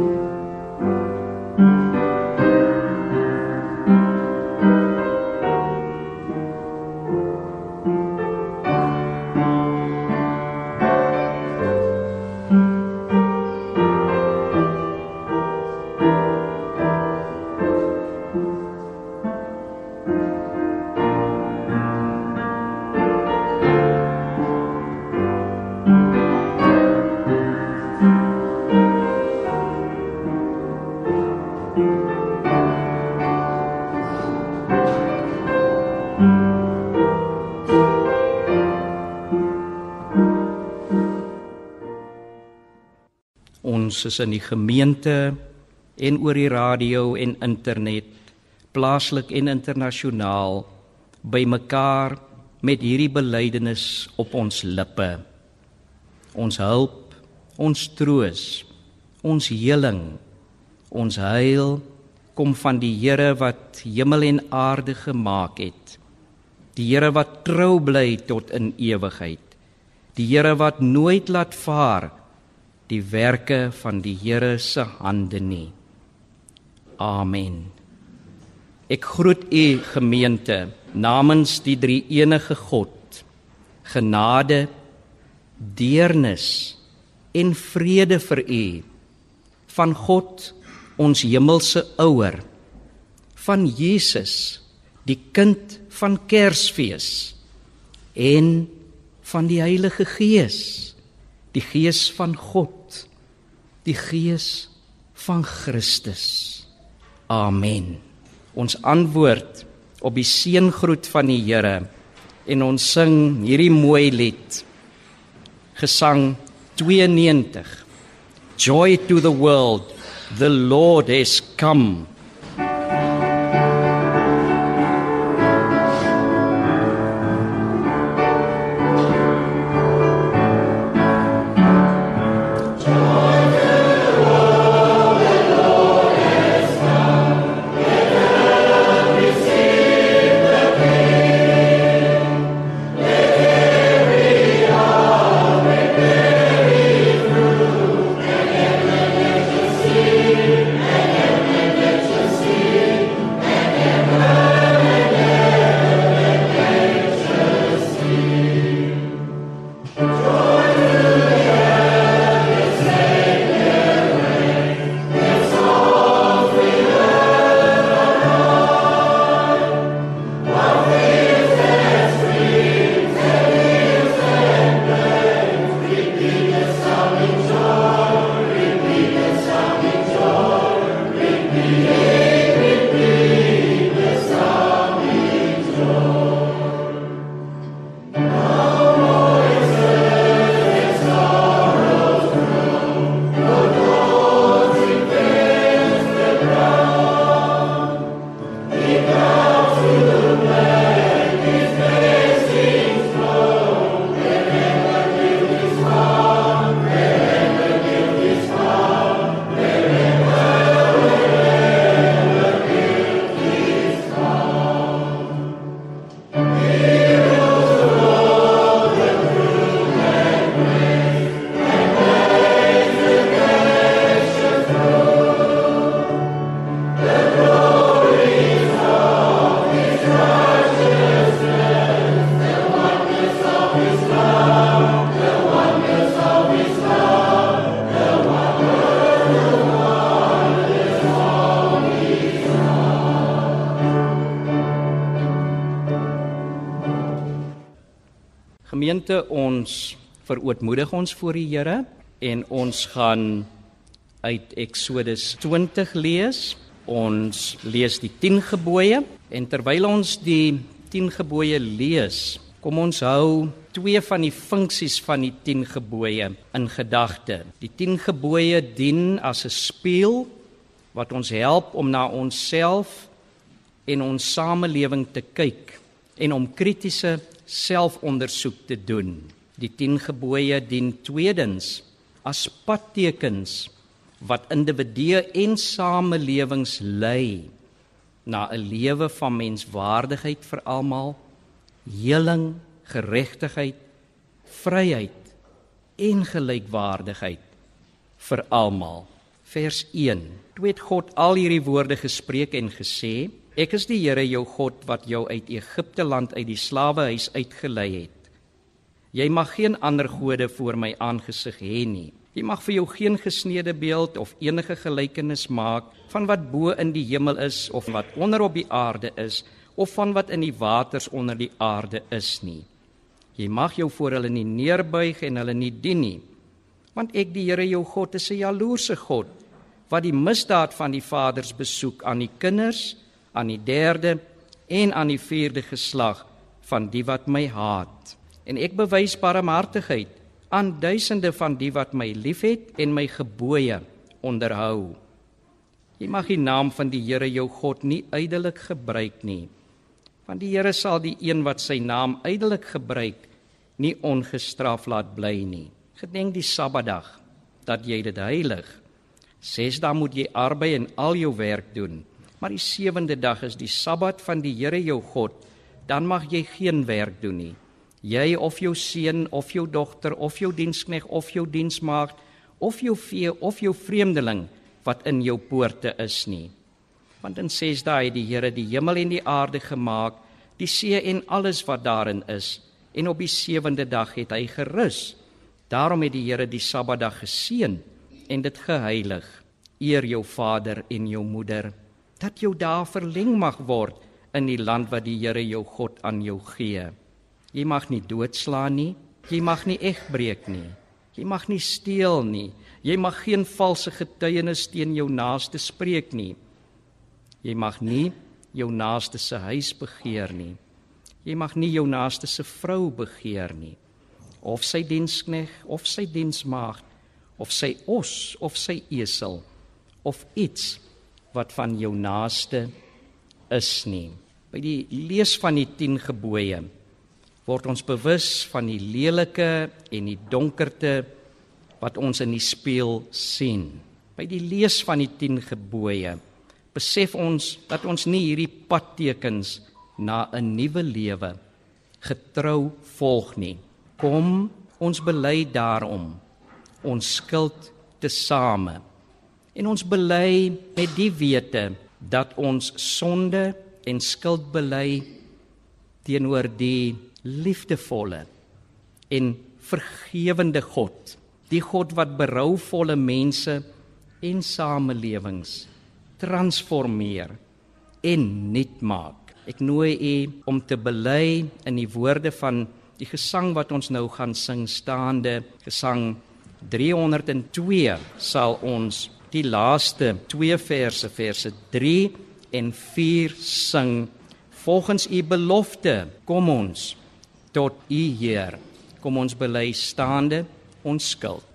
Ons is in die gemeente en oor die radio en internet, plaaslik en internasionaal, bymekaar met hierdie belydenis op ons lippe. Ons hulp, ons troos, ons heling, ons heil kom van die Here wat hemel en aarde gemaak het. Die Here wat trou bly tot in ewigheid. Die Here wat nooit laat vaar die werke van die Here se hande nie. Amen. Ek groet u gemeente namens die drie enige God. Genade, deernis en vrede vir u van God ons hemelse ouer van Jesus die kind van Kersfees en van die Heilige Gees die Gees van God die gees van Christus. Amen. Ons antwoord op die seëngroet van die Here en ons sing hierdie mooi lied. Gesang 92. Joy to the world, the Lord has come. Ons verootmoedig ons voor die Here en ons gaan uit Eksodus 20 lees. Ons lees die 10 gebooie en terwyl ons die 10 gebooie lees, kom ons hou twee van die funksies van die 10 gebooie in gedagte. Die 10 gebooie dien as 'n spieël wat ons help om na onsself en ons samelewing te kyk en om kritiese selfondersoek te doen. Die 10 gebooie dien tweedens as padtekens wat individue en samelewings lei na 'n lewe van menswaardigheid vir almal, heling, geregtigheid, vryheid en gelykwaardigheid vir almal. Vers 1. Toe het God al hierdie woorde gespreek en gesê: Ek is die Here jou God wat jou uit Egipte land uit die slawehuis uitgelei het. Jy mag geen ander gode voor my aangesig hê nie. Jy mag vir jou geen gesneede beeld of enige gelykenis maak van wat bo in die hemel is of wat onder op die aarde is of van wat in die waters onder die aarde is nie. Jy mag jou voor hulle nie neerbuig en hulle nie dien nie. Want ek die Here jou God is 'n jaloerse God wat die misdaad van die vaders besoek aan die kinders, aan die derde en aan die vierde geslag van die wat my haat. En ek bewys barmhartigheid aan duisende van die wat my liefhet en my gebooie onderhou. Jy mag die naam van die Here jou God nie ydelik gebruik nie. Want die Here sal die een wat sy naam ydelik gebruik nie ongestraf laat bly nie. Gedenk die Sabbatdag dat jy dit heilig. Ses dae moet jy arbei en al jou werk doen, maar die sewende dag is die Sabbat van die Here jou God. Dan mag jy geen werk doen nie jy of jou seun of jou dogter of jou dienskneg of jou diensmaagd of jou vee of jou vreemdeling wat in jou poorte is nie. Want in 6 dae het die Here die hemel en die aarde gemaak, die see en alles wat daarin is, en op die 7de dag het hy gerus. Daarom het die Here die Sabbatdag geseën en dit geheilig. Eer jou vader en jou moeder, dat jou dae verleng mag word in die land wat die Here jou God aan jou gee. Jy mag nie doodslaan nie. Jy mag nie egbreek nie. Jy mag nie steel nie. Jy mag geen valse getuienis teen jou naaste spreek nie. Jy mag nie jou naaste se huis begeer nie. Jy mag nie jou naaste se vrou begeer nie. Of sy dienskneg of sy diensmaagd of sy os of sy esel of iets wat van jou naaste is nie. By die lees van die 10 gebooie word ons bewus van die lelike en die donkerte wat ons in die spieël sien. By die lees van die 10 gebooie besef ons dat ons nie hierdie padtekens na 'n nuwe lewe getrou volg nie. Kom ons bely daarom ons skuld te same. En ons bely met die wete dat ons sonde en skuld bely teenoor die liefdevolle en vergewende God, die God wat berouvolle mense en samelewings transformeer en nuut maak. Ek nooi u om te bely in die woorde van die gesang wat ons nou gaan sing staande, gesang 302 sal ons die laaste twee verse verse 3 en 4 sing volgens u belofte kom ons tot U Heer. Kom ons bely staande ons skuld.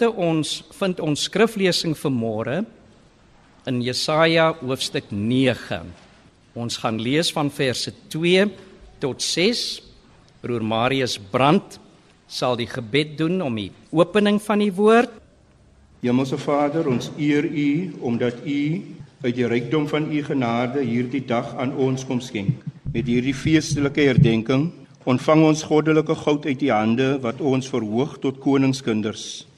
Gemeente, ons vind ons skriflesing vir môre in Jesaja hoofstuk 9. Ons gaan lees van verse 2 tot 6. Broer Marius Brandt sal die gebed doen om die opening van die woord. Hemelse Vader, ons eer U omdat U uit die rykdom van U genade hierdie dag aan ons kom skenk. Met hierdie feestelike herdenking ontvang ons goddelike goud uit U hande wat ons verhoog tot koningskinders.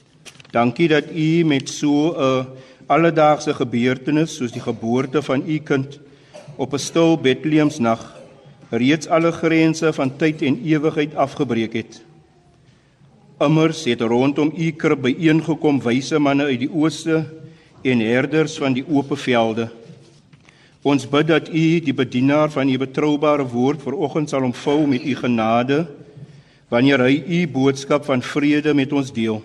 Dankie dat U met so 'n alledaagse gebeurtenis soos die geboorte van U kind op 'n stil Bethlehemsnag reeds alle grense van tyd en ewigheid afgebreek het. Immers het rondom U krib byeengekom wyse manne uit die ooste en herders van die oop velde. Ons bid dat U die bedienaar van U betroubare woord vanoggend sal omvou met U genade wanneer hy U boodskap van vrede met ons deel.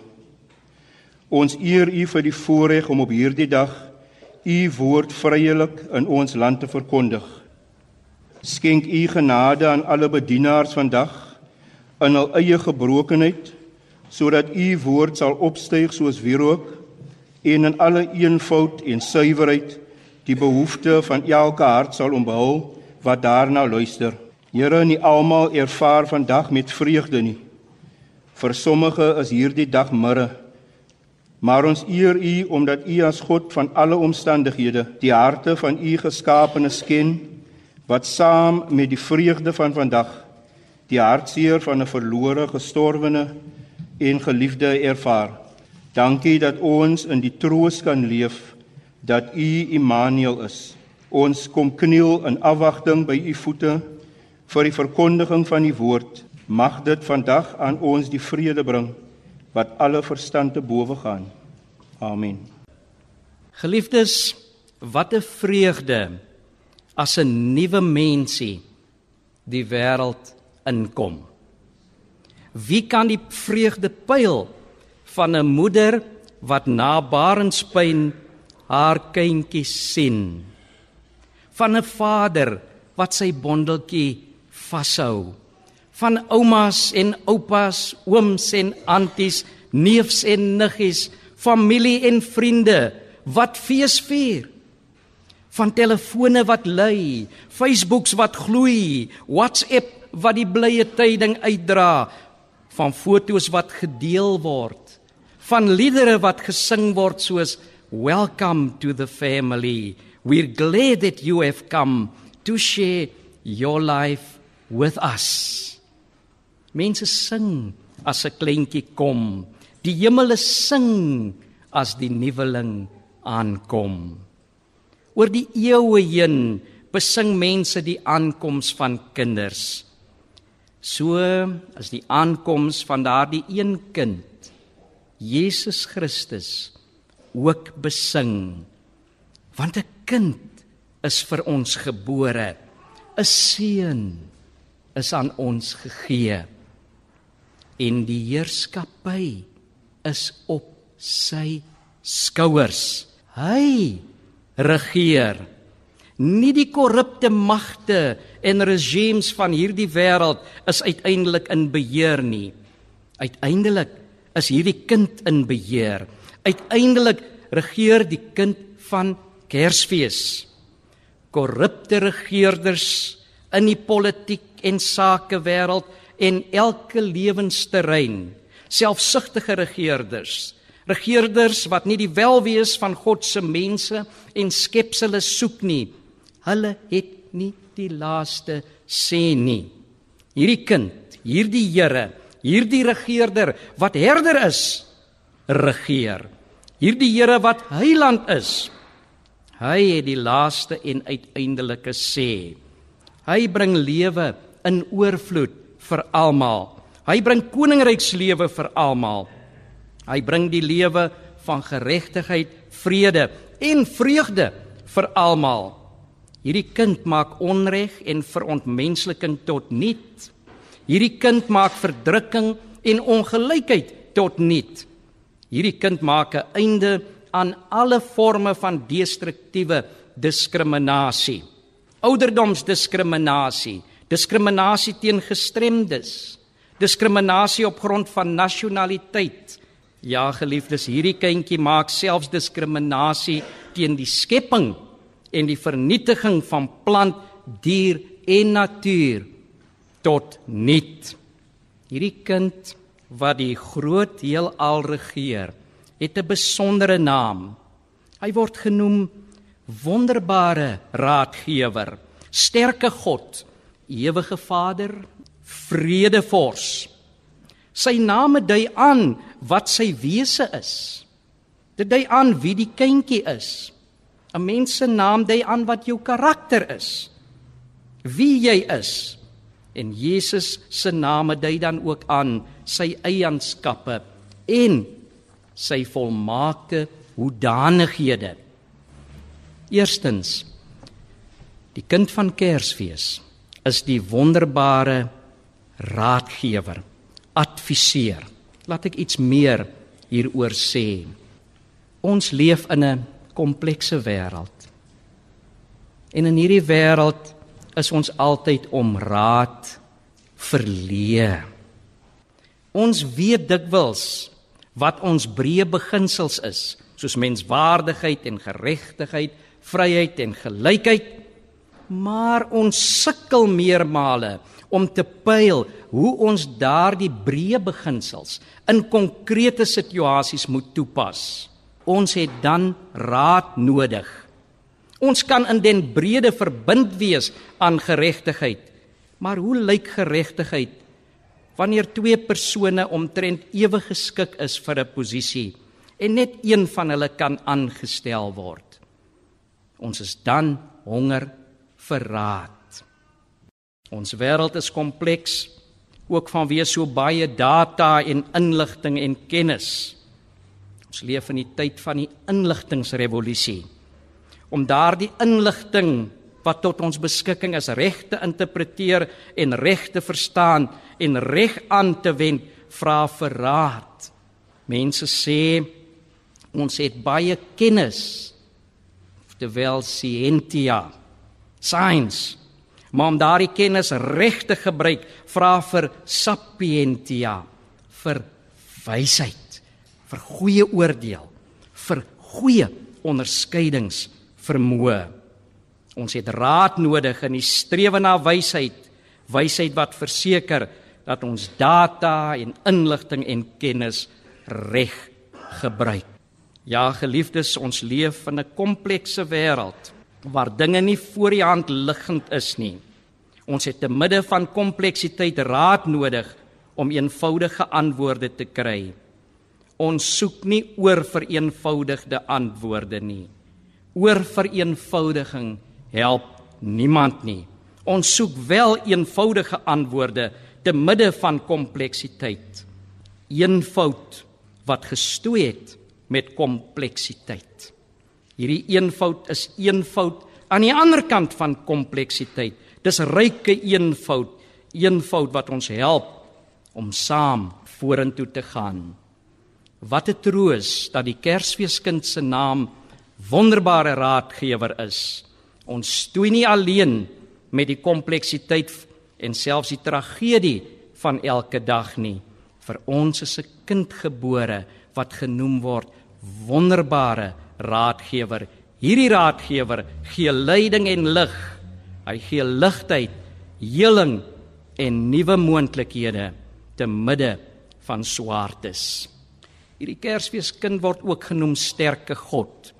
Ons eer U vir die voorreg om op hierdie dag U woord vryelik in ons land te verkondig. Skenk U genade aan alle bedienaars vandag in hul eie gebrokenheid sodat U woord sal opstyg soos wierook en in alle eenvoud en suiwerheid die behoefte van elke hart sal ombehou wat daarna luister. Here, nie almal ervaar vandag met vreugde nie. Vir sommige is hierdie dag mirre Maar ons eer U omdat U as God van alle omstandighede die harte van U geskaapenes ken wat saam met die vreugde van vandag die hartseer van 'n verlore gestorwene en geliefde ervaar. Dankie dat ons in die troos kan leef dat U Immanuel is. Ons kom kniel in afwagting by U voete vir die verkondiging van die woord. Mag dit vandag aan ons die vrede bring wat alle verstand te bowe gaan. Amen. Geliefdes, wat 'n vreugde as 'n nuwe mensie die wêreld inkom. Wie kan die vreugde pyl van 'n moeder wat na barenspyn haar kindjie sien? Van 'n vader wat sy bondeltjie vashou? Van oumas en oupas, ooms en anties, neefs en niggies, familie en vriende wat fees vier. Van telefone wat lui, Facebooks wat gloei, WhatsApp wat die blye tyding uitdra, van fotos wat gedeel word, van liedere wat gesing word soos Welcome to the family. We're glad that you have come to share your life with us. Mense sing as 'n kleintjie kom. Die hemele sing as die nuweling aankom. Oor die eeue heen besing mense die aankoms van kinders. So as die aankoms van daardie een kind, Jesus Christus, ook besing. Want 'n kind is vir ons gebore, 'n seun is aan ons gegee en die heerskappy is op sy skouers. Hy regeer. Nie die korrupte magte en regimes van hierdie wêreld is uiteindelik in beheer nie. Uiteindelik is hierdie kind in beheer. Uiteindelik regeer die kind van Kersfees. Korrupte regerders in die politiek en sakewêreld en elke lewensterrein, selfsugtige regerders, regerders wat nie die welwees van God se mense en skepsels soek nie. Hulle het nie die laaste sê nie. Hierdie kind, hierdie Here, hierdie regerder wat herder is, regeer. Hierdie Here wat heiland is, hy het die laaste en uiteindelike sê. Hy bring lewe in oorvloed vir almal. Hy bring koninkrykslewe vir almal. Hy bring die lewe van geregtigheid, vrede en vreugde vir almal. Hierdie kind maak onreg en verontmensliking tot niet. Hierdie kind maak verdrukking en ongelykheid tot niet. Hierdie kind maak 'n einde aan alle forme van destruktiewe diskriminasie. Ouderdomsdiskriminasie, diskriminasie teen gestremdes, diskriminasie op grond van nasionaliteit, Ja, geliefdes, hierdie kindjie maak selfs diskriminasie teen die skepping en die vernietiging van plant, dier en natuur tot niet. Hierdie kind wat die groot heelal regeer, het 'n besondere naam. Hy word genoem wonderbare raadgewer, sterke God, ewige Vader, vredevors. Sy name dui aan wat sy wese is. Dit dui aan wie die kindjie is. 'n Mens se naam dui aan wat jou karakter is. Wie jy is. En Jesus se name dui dan ook aan sy eienskappe en sy volmaakte hoedanighede. Eerstens die kind van Kersfees is die wonderbare raadgewer, adviseur. Laat ek iets meer hieroor sê. Ons leef in 'n komplekse wêreld. En in hierdie wêreld is ons altyd om raad verleë. Ons weet dikwels wat ons breë beginsels is, soos menswaardigheid en geregtigheid, vryheid en gelykheid, maar ons sukkel meermale om te pyl hoe ons daardie breë beginsels in konkrete situasies moet toepas. Ons het dan raad nodig. Ons kan in den brede verbind wees aan geregtigheid. Maar hoe lyk geregtigheid wanneer twee persone omtrent ewe geskik is vir 'n posisie en net een van hulle kan aangestel word? Ons is dan honger vir raad. Ons wêreld is kompleks ook vanweë so baie data en inligting en kennis. Ons leef in die tyd van die inligtingsrevolusie. Om daardie inligting wat tot ons beskikking is reg te interpreteer en reg te verstaan en reg aan te wend, vra vir raad. Mense sê ons het baie kennis terwyl scientia science. Maar om daardie kennis reg te gebruik, vra vir sapientia, vir wysheid, vir goeie oordeel, vir goeie onderskeidings vermoë. Ons het raad nodig in die strewe na wysheid, wysheid wat verseker dat ons data en inligting en kennis reg gebruik. Ja, geliefdes, ons leef in 'n komplekse wêreld waar dinge nie voor die hand liggend is nie. Ons het te midde van kompleksiteit raad nodig om eenvoudige antwoorde te kry. Ons soek nie oor vereenvoudigde antwoorde nie. Oor vereenvoudiging help niemand nie. Ons soek wel eenvoudige antwoorde te midde van kompleksiteit. Eenvoud wat gestoei het met kompleksiteit. Hierdie eenvoud is eenvoud aan die ander kant van kompleksiteit. Dis ryke eenvoud, eenvoud wat ons help om saam vorentoe te gaan. Wat 'n troos dat die Kersfeeskind se naam wonderbare raadgewer is. Ons stoei nie alleen met die kompleksiteit en selfs die tragedie van elke dag nie. Vir ons is 'n kind gebore wat genoem word wonderbare raadgewer. Hierdie raadgewer gee leiding en lig. Hy gee ligtheid, heling en nuwe moontlikhede te midde van swaartes. Hierdie Kersfeeskind word ook genoem sterke God.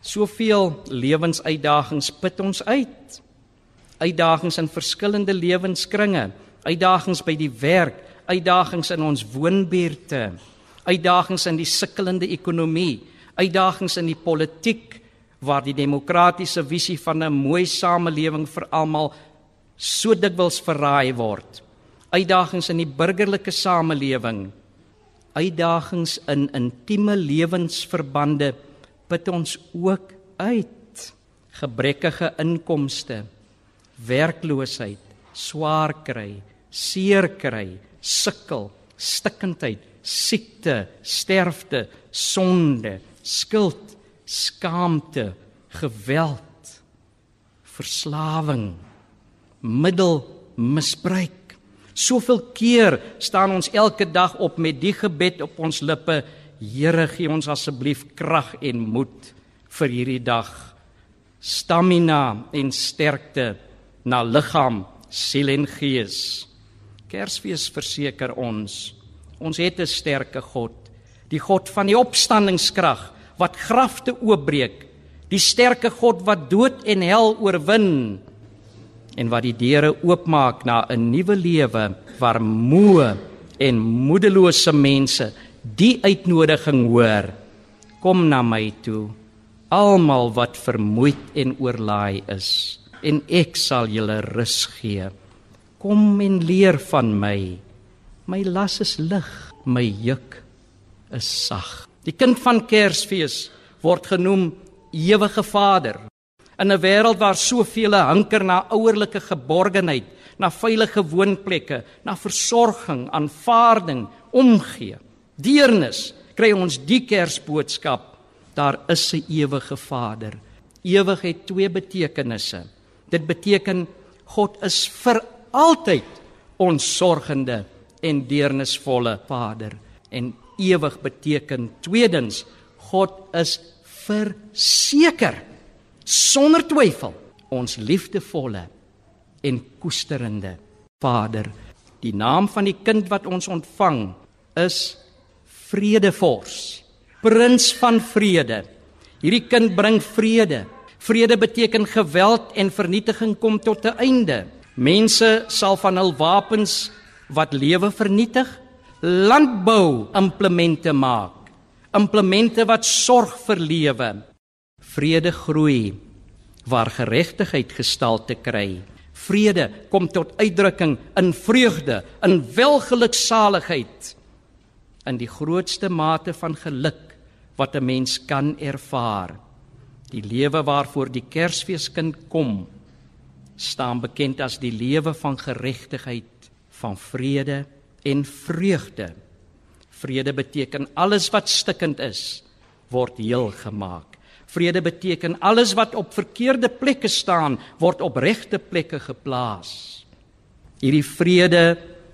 Soveel lewensuitdagings put ons uit. Uitdagings in verskillende lewenskringe, uitdagings by die werk, uitdagings in ons woonbuurte, uitdagings in die sukkelende ekonomie, uitdagings in die politiek waar die demokratiese visie van 'n mooi samelewing vir almal so dikwels verraai word. Uitdagings in die burgerlike samelewing. Uitdagings in intieme lewensverbande put ons ook uit. Gebrekkige inkomste, werkloosheid, swaar kry, seer kry, sukkel, stikkindheid, siekte, sterfte, sonde, skuld, skaamte, geweld, verslawing, middelmisbruik, Soveel keer staan ons elke dag op met die gebed op ons lippe: Here, gee ons asseblief krag en moed vir hierdie dag. Stamina en sterkte na liggaam, siel en gees. Kersfees verseker ons, ons het 'n sterke God, die God van die opstandingskrag wat grafte oopbreek, die sterke God wat dood en hel oorwin en wat die deure oopmaak na 'n nuwe lewe waar moe en moedelose mense die uitnodiging hoor. Kom na my toe almal wat vermoeid en oorlaai is en ek sal julle rus gee. Kom en leer van my. My las is lig my juk is sag die kind van kersfees word genoem ewige Vader in 'n wêreld waar soveel hanker na ouerlike geborgenheid, na veilige woonplekke, na versorging, aanvaarding, omgee, deernis, kry ons die Kersboodskap. Daar is 'n ewige Vader. Ewig het twee betekenisse. Dit beteken God is vir altyd ons sorgende en deernisvolle Vader en ewig beteken tweedens God is verseker sonder twyfel ons liefdevolle en koesterende Vader. Die naam van die kind wat ons ontvang is Vredevors, Prins van Vrede. Hierdie kind bring vrede. Vrede beteken geweld en vernietiging kom tot 'n einde. Mense sal van hul wapens wat lewe vernietig, landbou implemente maak. Implemente wat sorg vir lewe vrede groei waar geregtigheid gestalte kry. Vrede kom tot uitdrukking in vreugde, in welgeluksaligheid, in die grootste mate van geluk wat 'n mens kan ervaar. Die lewe waarvoor die Kersfeeskind kom, staan bekend as die lewe van geregtigheid, van vrede en vreugde. Vrede beteken alles wat stikkend is, word heel gemaak. Vrede beteken alles wat op verkeerde plekke staan word op regte plekke geplaas. Hierdie vrede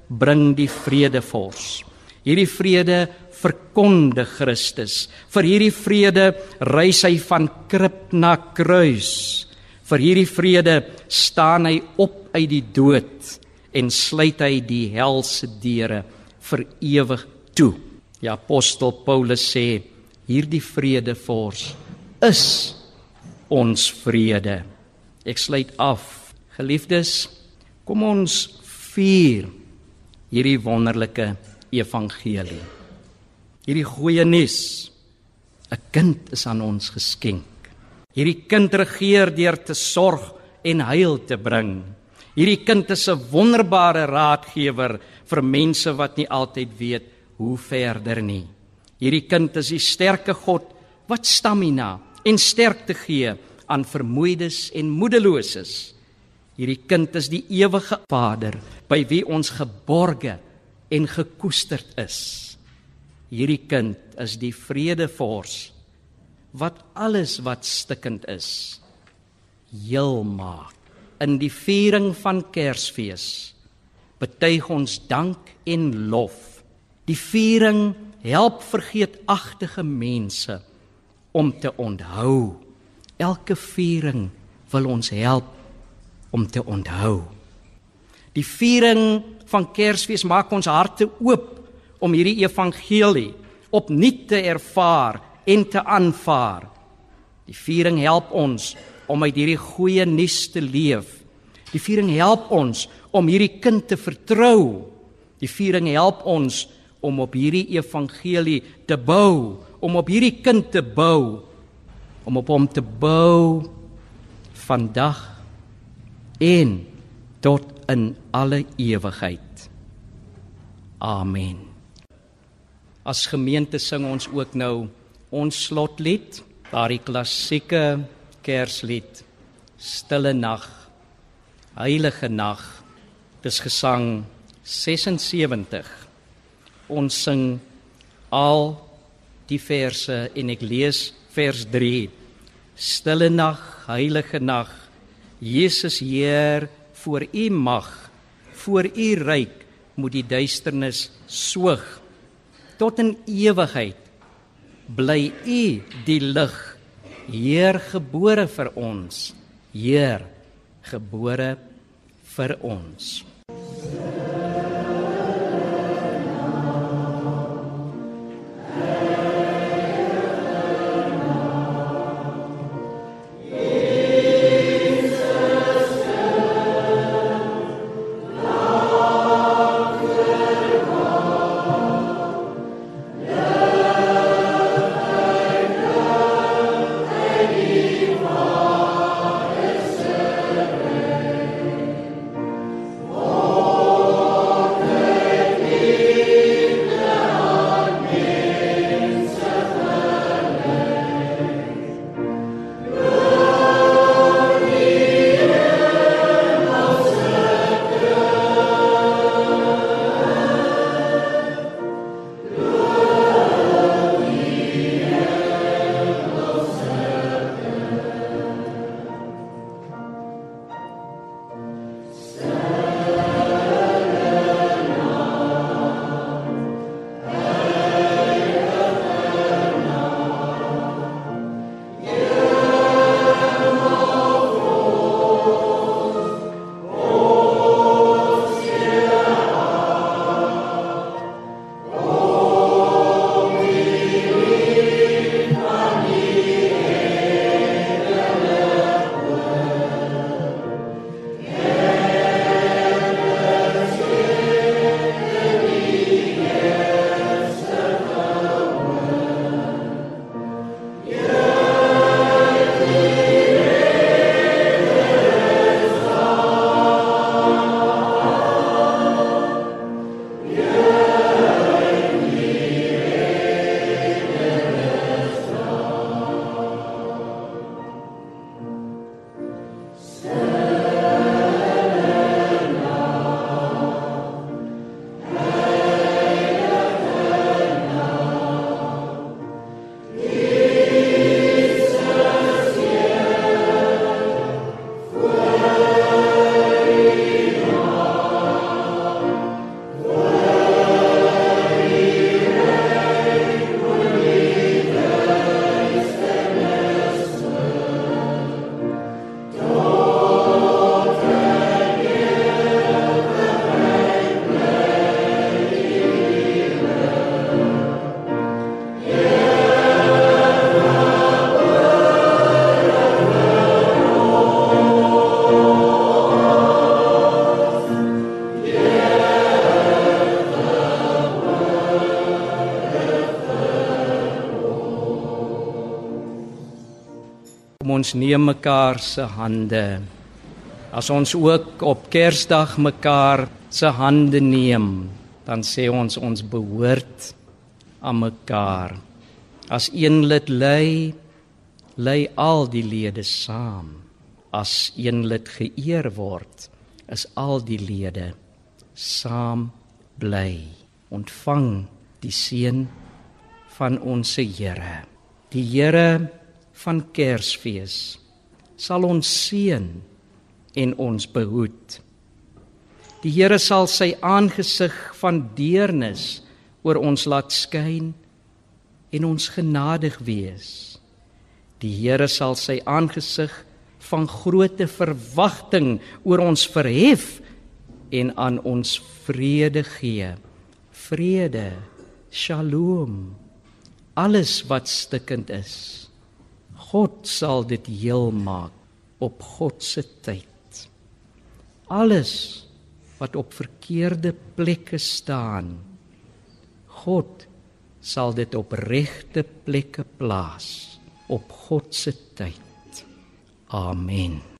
bring die vredevors. Hierdie vrede verkondig Christus. Vir hierdie vrede reis hy van krib na kruis. Vir hierdie vrede staan hy op uit die dood en sluit hy die helse deure vir ewig toe. Die apostel Paulus sê hierdie vredevors is ons vrede. Ek sluit af. Geliefdes, kom ons vier hierdie wonderlike evangelie. Hierdie goeie nuus. 'n Kind is aan ons geskenk. Hierdie kind regeer deur te sorg en heil te bring. Hierdie kind is 'n wonderbare raadgewer vir mense wat nie altyd weet hoe verder nie. Hierdie kind is die sterke God wat stamina en sterkte gee aan vermoeides en moedeloses. Hierdie kind is die ewige Vader by wie ons geborge en gekoesterd is. Hierdie kind is die vredevors wat alles wat stikkend is heel maak. In die viering van Kersfees betuig ons dank en lof. Die viering help vergeetagtige mense om te onthou. Elke viering wil ons help om te onthou. Die viering van Kersfees maak ons harte oop om hierdie evangelie opnuut te ervaar en te aanvaar. Die viering help ons om uit hierdie goeie nuus te leef. Die viering help ons om hierdie kind te vertrou. Die viering help ons om op hierdie evangelie te bou om op hierdie kind te bou om op hom te bou vandag en tot in alle ewigheid. Amen. As gemeente sing ons ook nou ons slotlied, daardie klassieke Kerslied Stille nag, Heilige nag. Dis gesang 76. Ons sing al die verse en ek lees vers 3. Stille nag, heilige nag. Jesus Heer, voor U mag, voor U ryk moet die duisternis soog. Tot in ewigheid bly U die lig, Heer gebore vir ons. Heer gebore vir ons. Ons neem mekaar se hande. As ons ook op Kersdag mekaar se hande neem, dan sê ons ons behoort aan mekaar. As een lid ly, ly al die lede saam. As een lid geëer word, is al die lede saam bly. Ontvang die seën van ons Here. Die Here van Kersfees sal ons seën en ons behoed. Die Here sal sy aangesig van deernis oor ons laat skyn en ons genadig wees. Die Here sal sy aangesig van groote verwagting oor ons verhef en aan ons vrede gee. Vrede, Shalom. Alles wat stikkend is. God sal dit heel maak op God se tyd. Alles wat op verkeerde plekke staan, God sal dit op regte plekke plaas op God se tyd. Amen.